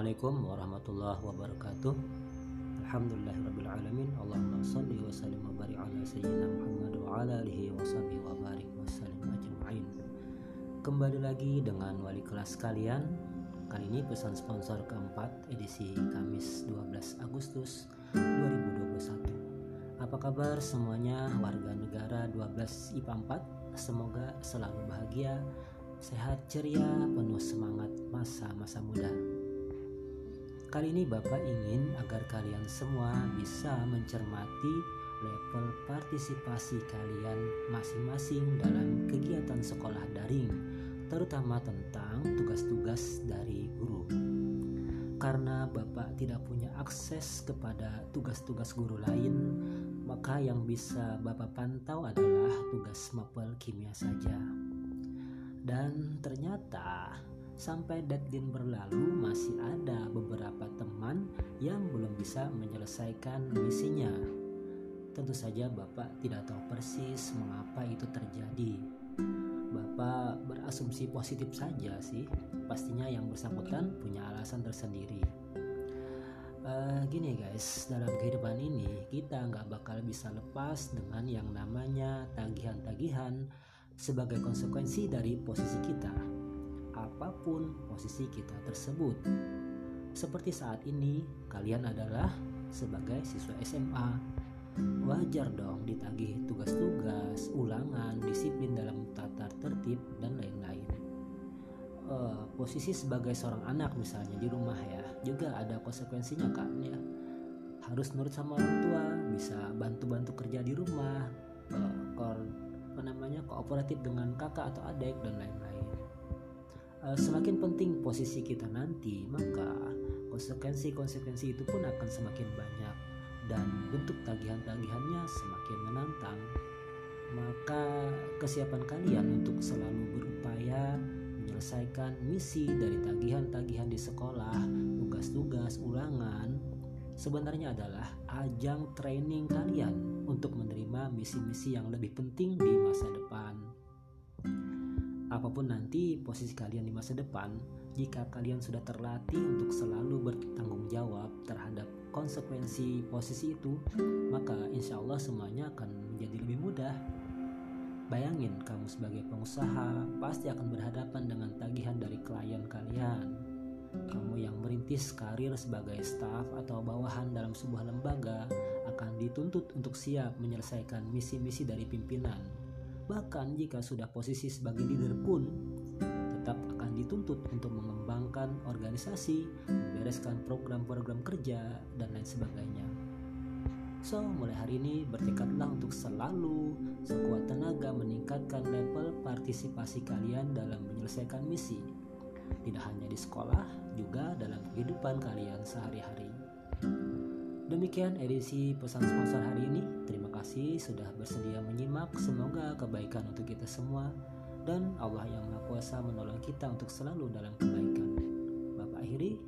Assalamualaikum warahmatullahi wabarakatuh. Alhamdulillahirrabbilalamin Allahumma salli wa sallim wa barik ala sayyidina Muhammad wa ala alihi wa sahbihi wa barik wa sallim ajma'in. Kembali lagi dengan wali kelas kalian. Kali ini pesan sponsor keempat edisi Kamis 12 Agustus 2021 Apa kabar semuanya? Warga negara 12 IPA 4 Semoga selalu bahagia sehat ceria, penuh semangat masa-masa muda. Kali ini Bapak ingin agar kalian semua bisa mencermati level partisipasi kalian masing-masing dalam kegiatan sekolah daring, terutama tentang tugas-tugas dari guru. Karena Bapak tidak punya akses kepada tugas-tugas guru lain, maka yang bisa Bapak pantau adalah tugas mapel kimia saja. Dan ternyata Sampai deadline berlalu masih ada beberapa teman yang belum bisa menyelesaikan misinya. Tentu saja Bapak tidak tahu persis mengapa itu terjadi. Bapak berasumsi positif saja sih. Pastinya yang bersangkutan punya alasan tersendiri. Uh, gini guys, dalam kehidupan ini kita nggak bakal bisa lepas dengan yang namanya tagihan-tagihan sebagai konsekuensi dari posisi kita apa pun posisi kita tersebut. Seperti saat ini, kalian adalah sebagai siswa SMA. Wajar dong ditagih tugas-tugas, ulangan, disiplin dalam tata tertib, dan lain-lain. Uh, posisi sebagai seorang anak misalnya di rumah ya, juga ada konsekuensinya kan ya. Harus nurut sama orang tua, bisa bantu-bantu kerja di rumah, uh, kor, apa namanya kooperatif dengan kakak atau adik dan lain-lain semakin penting posisi kita nanti, maka konsekuensi-konsekuensi itu pun akan semakin banyak dan bentuk tagihan-tagihannya semakin menantang. Maka kesiapan kalian untuk selalu berupaya menyelesaikan misi dari tagihan-tagihan di sekolah, tugas-tugas, ulangan, sebenarnya adalah ajang training kalian untuk menerima misi-misi yang lebih penting di masa depan apa pun nanti posisi kalian di masa depan, jika kalian sudah terlatih untuk selalu bertanggung jawab terhadap konsekuensi posisi itu, maka insya Allah semuanya akan menjadi lebih mudah. Bayangin kamu sebagai pengusaha pasti akan berhadapan dengan tagihan dari klien kalian. Kamu yang merintis karir sebagai staf atau bawahan dalam sebuah lembaga akan dituntut untuk siap menyelesaikan misi-misi dari pimpinan Bahkan jika sudah posisi sebagai leader pun tetap akan dituntut untuk mengembangkan organisasi, membereskan program-program kerja, dan lain sebagainya. So, mulai hari ini bertekadlah untuk selalu sekuat tenaga meningkatkan level partisipasi kalian dalam menyelesaikan misi. Tidak hanya di sekolah, juga dalam kehidupan kalian sehari-hari. Demikian edisi pesan sponsor hari ini. Terima kasih sudah bersedia menyimak. Semoga kebaikan untuk kita semua dan Allah yang Maha Kuasa menolong kita untuk selalu dalam kebaikan. Bapak akhiri